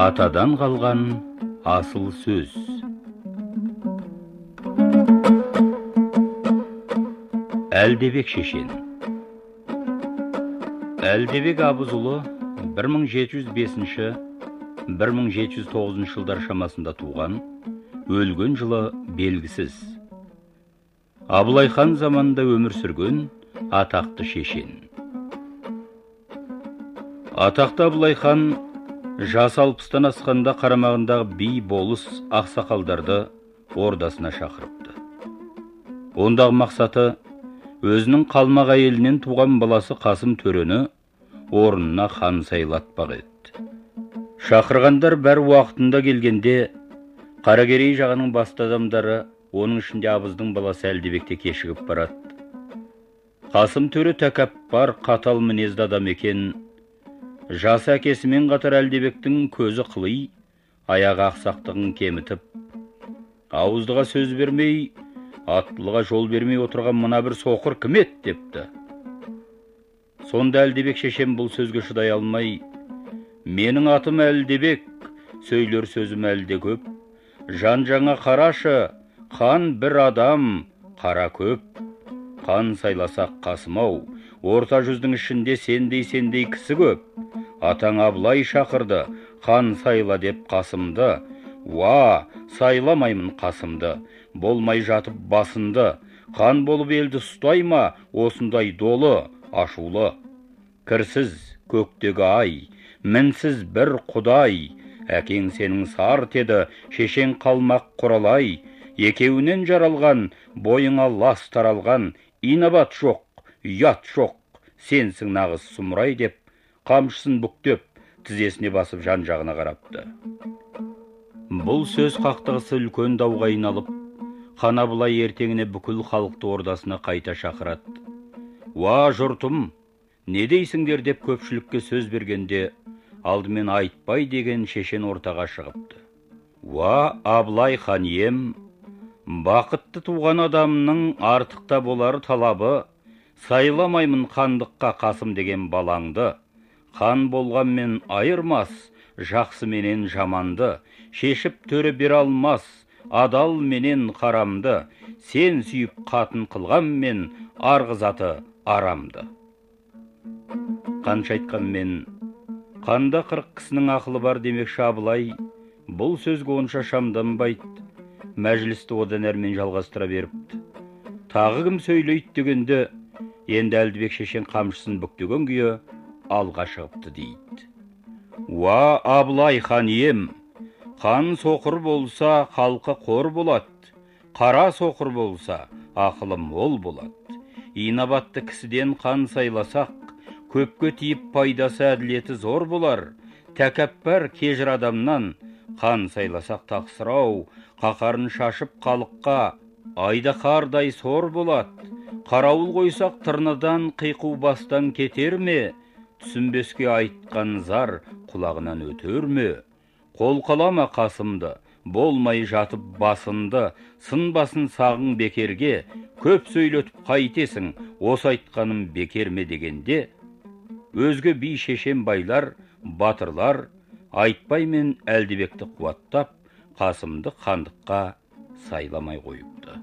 атадан қалған асыл сөз. Әлдебек шешен. Әлдебек абызұлы 1705-1709 жылдар шамасында туған өлген жылы белгісіз. Абылай хан заманында өмір сүрген атақты шешен. Атақты абылай хан жас алпыстан асқанда қарамағындағы би болыс ақсақалдарды ордасына шақырыпты. Ондағы мақсаты өзінің қалмақ әйелінен туған баласы қасым төрені орнына хан сайлатпақ еді шақырғандар бәр уақытында келгенде қаракерей жағының басты адамдары оның ішінде абыздың баласы әлдебекте кешігіп барады. Қасым төре тәкаппар қатал мінезді адам екен жас әкесімен қатар әлдебектің көзі қылый аяғы ақсақтығын кемітіп ауыздыға сөз бермей аттылыға жол бермей отырған мына бір соқыр кім еді депті. Сонда әлдебек шешем бұл сөзге шыдай алмай менің атым әлдебек сөйлер сөзім әлде көп. Жан жаңа қарашы хан бір адам қара көп. Хан сайласақ қасым ау орта жүздің ішінде сендей сендей кісі көп. Атаң абылай шақырды хан сайла деп қасымды уа сайламаймын қасымды. Болмай жатып басынды хан болып елді ұстай ма осындай долы ашулы. Кірсіз көктегі ай мінсіз бір құдай. Әкең сенің сарт еді шешең қалмақ құралай. Екеуінен жаралған бойыңа лас таралған инабат жоқ ұят жоқ. Сенсің нағыз сұмырай деп қамшысын бүктеп тізесіне басып жан жағына қарапты. Бұл сөз қақтығысы үлкен дауға айналып хан абылай ертеңіне бүкіл халықты ордасына қайта шақырады. Уа жұртым не дейсіңдер? деп көпшілікке сөз бергенде алдымен айтпай деген шешен ортаға шығыпты. Уа абылай хан ием бақытты туған адамның артықта болар талабы сайламаймын хандыққа қасым деген балаңды хан болғанмен айырмас жақсы менен жаманды шешіп төре бере алмас адал менен қарамды сен сүйіп қатын қылғанмен арғызаты арамды. Қанша айтқанмен қанда қырық кісінің ақылы бар демекші абылай бұл сөзге онша шамданбайды мәжілісті одан әрмен жалғастыра беріпті. Тағы кім сөйлейді дегенде енді әлдібек шешен қамшысын бүктеген күйі алға шығыпты дейді. Уа абылай хан ием хан соқыр болса халқы қор болады қара соқыр болса ақылы мол болады инабатты кісіден хан сайласақ көпке тиіп пайдасы әділеті зор болар. Тәкәппар кежір адамнан хан сайласақ тақсыр ау қаһарын шашып халыққа айдаһардай сор болады қарауыл қойсақ тырнадан қиқу бастан кетер ме? Түсінбеске айтқан зар құлағынан өтер ме? Қол қалама қасымды? Болмай жатып басынды сынбасын сағың бекерге көп сөйлетіп қайтесің осы айтқаным бекер ме дегенде? Өзге би шешен байлар батырлар айтпай мен әлдебекті қуаттап қасымды хандыққа сайламай қойыпты.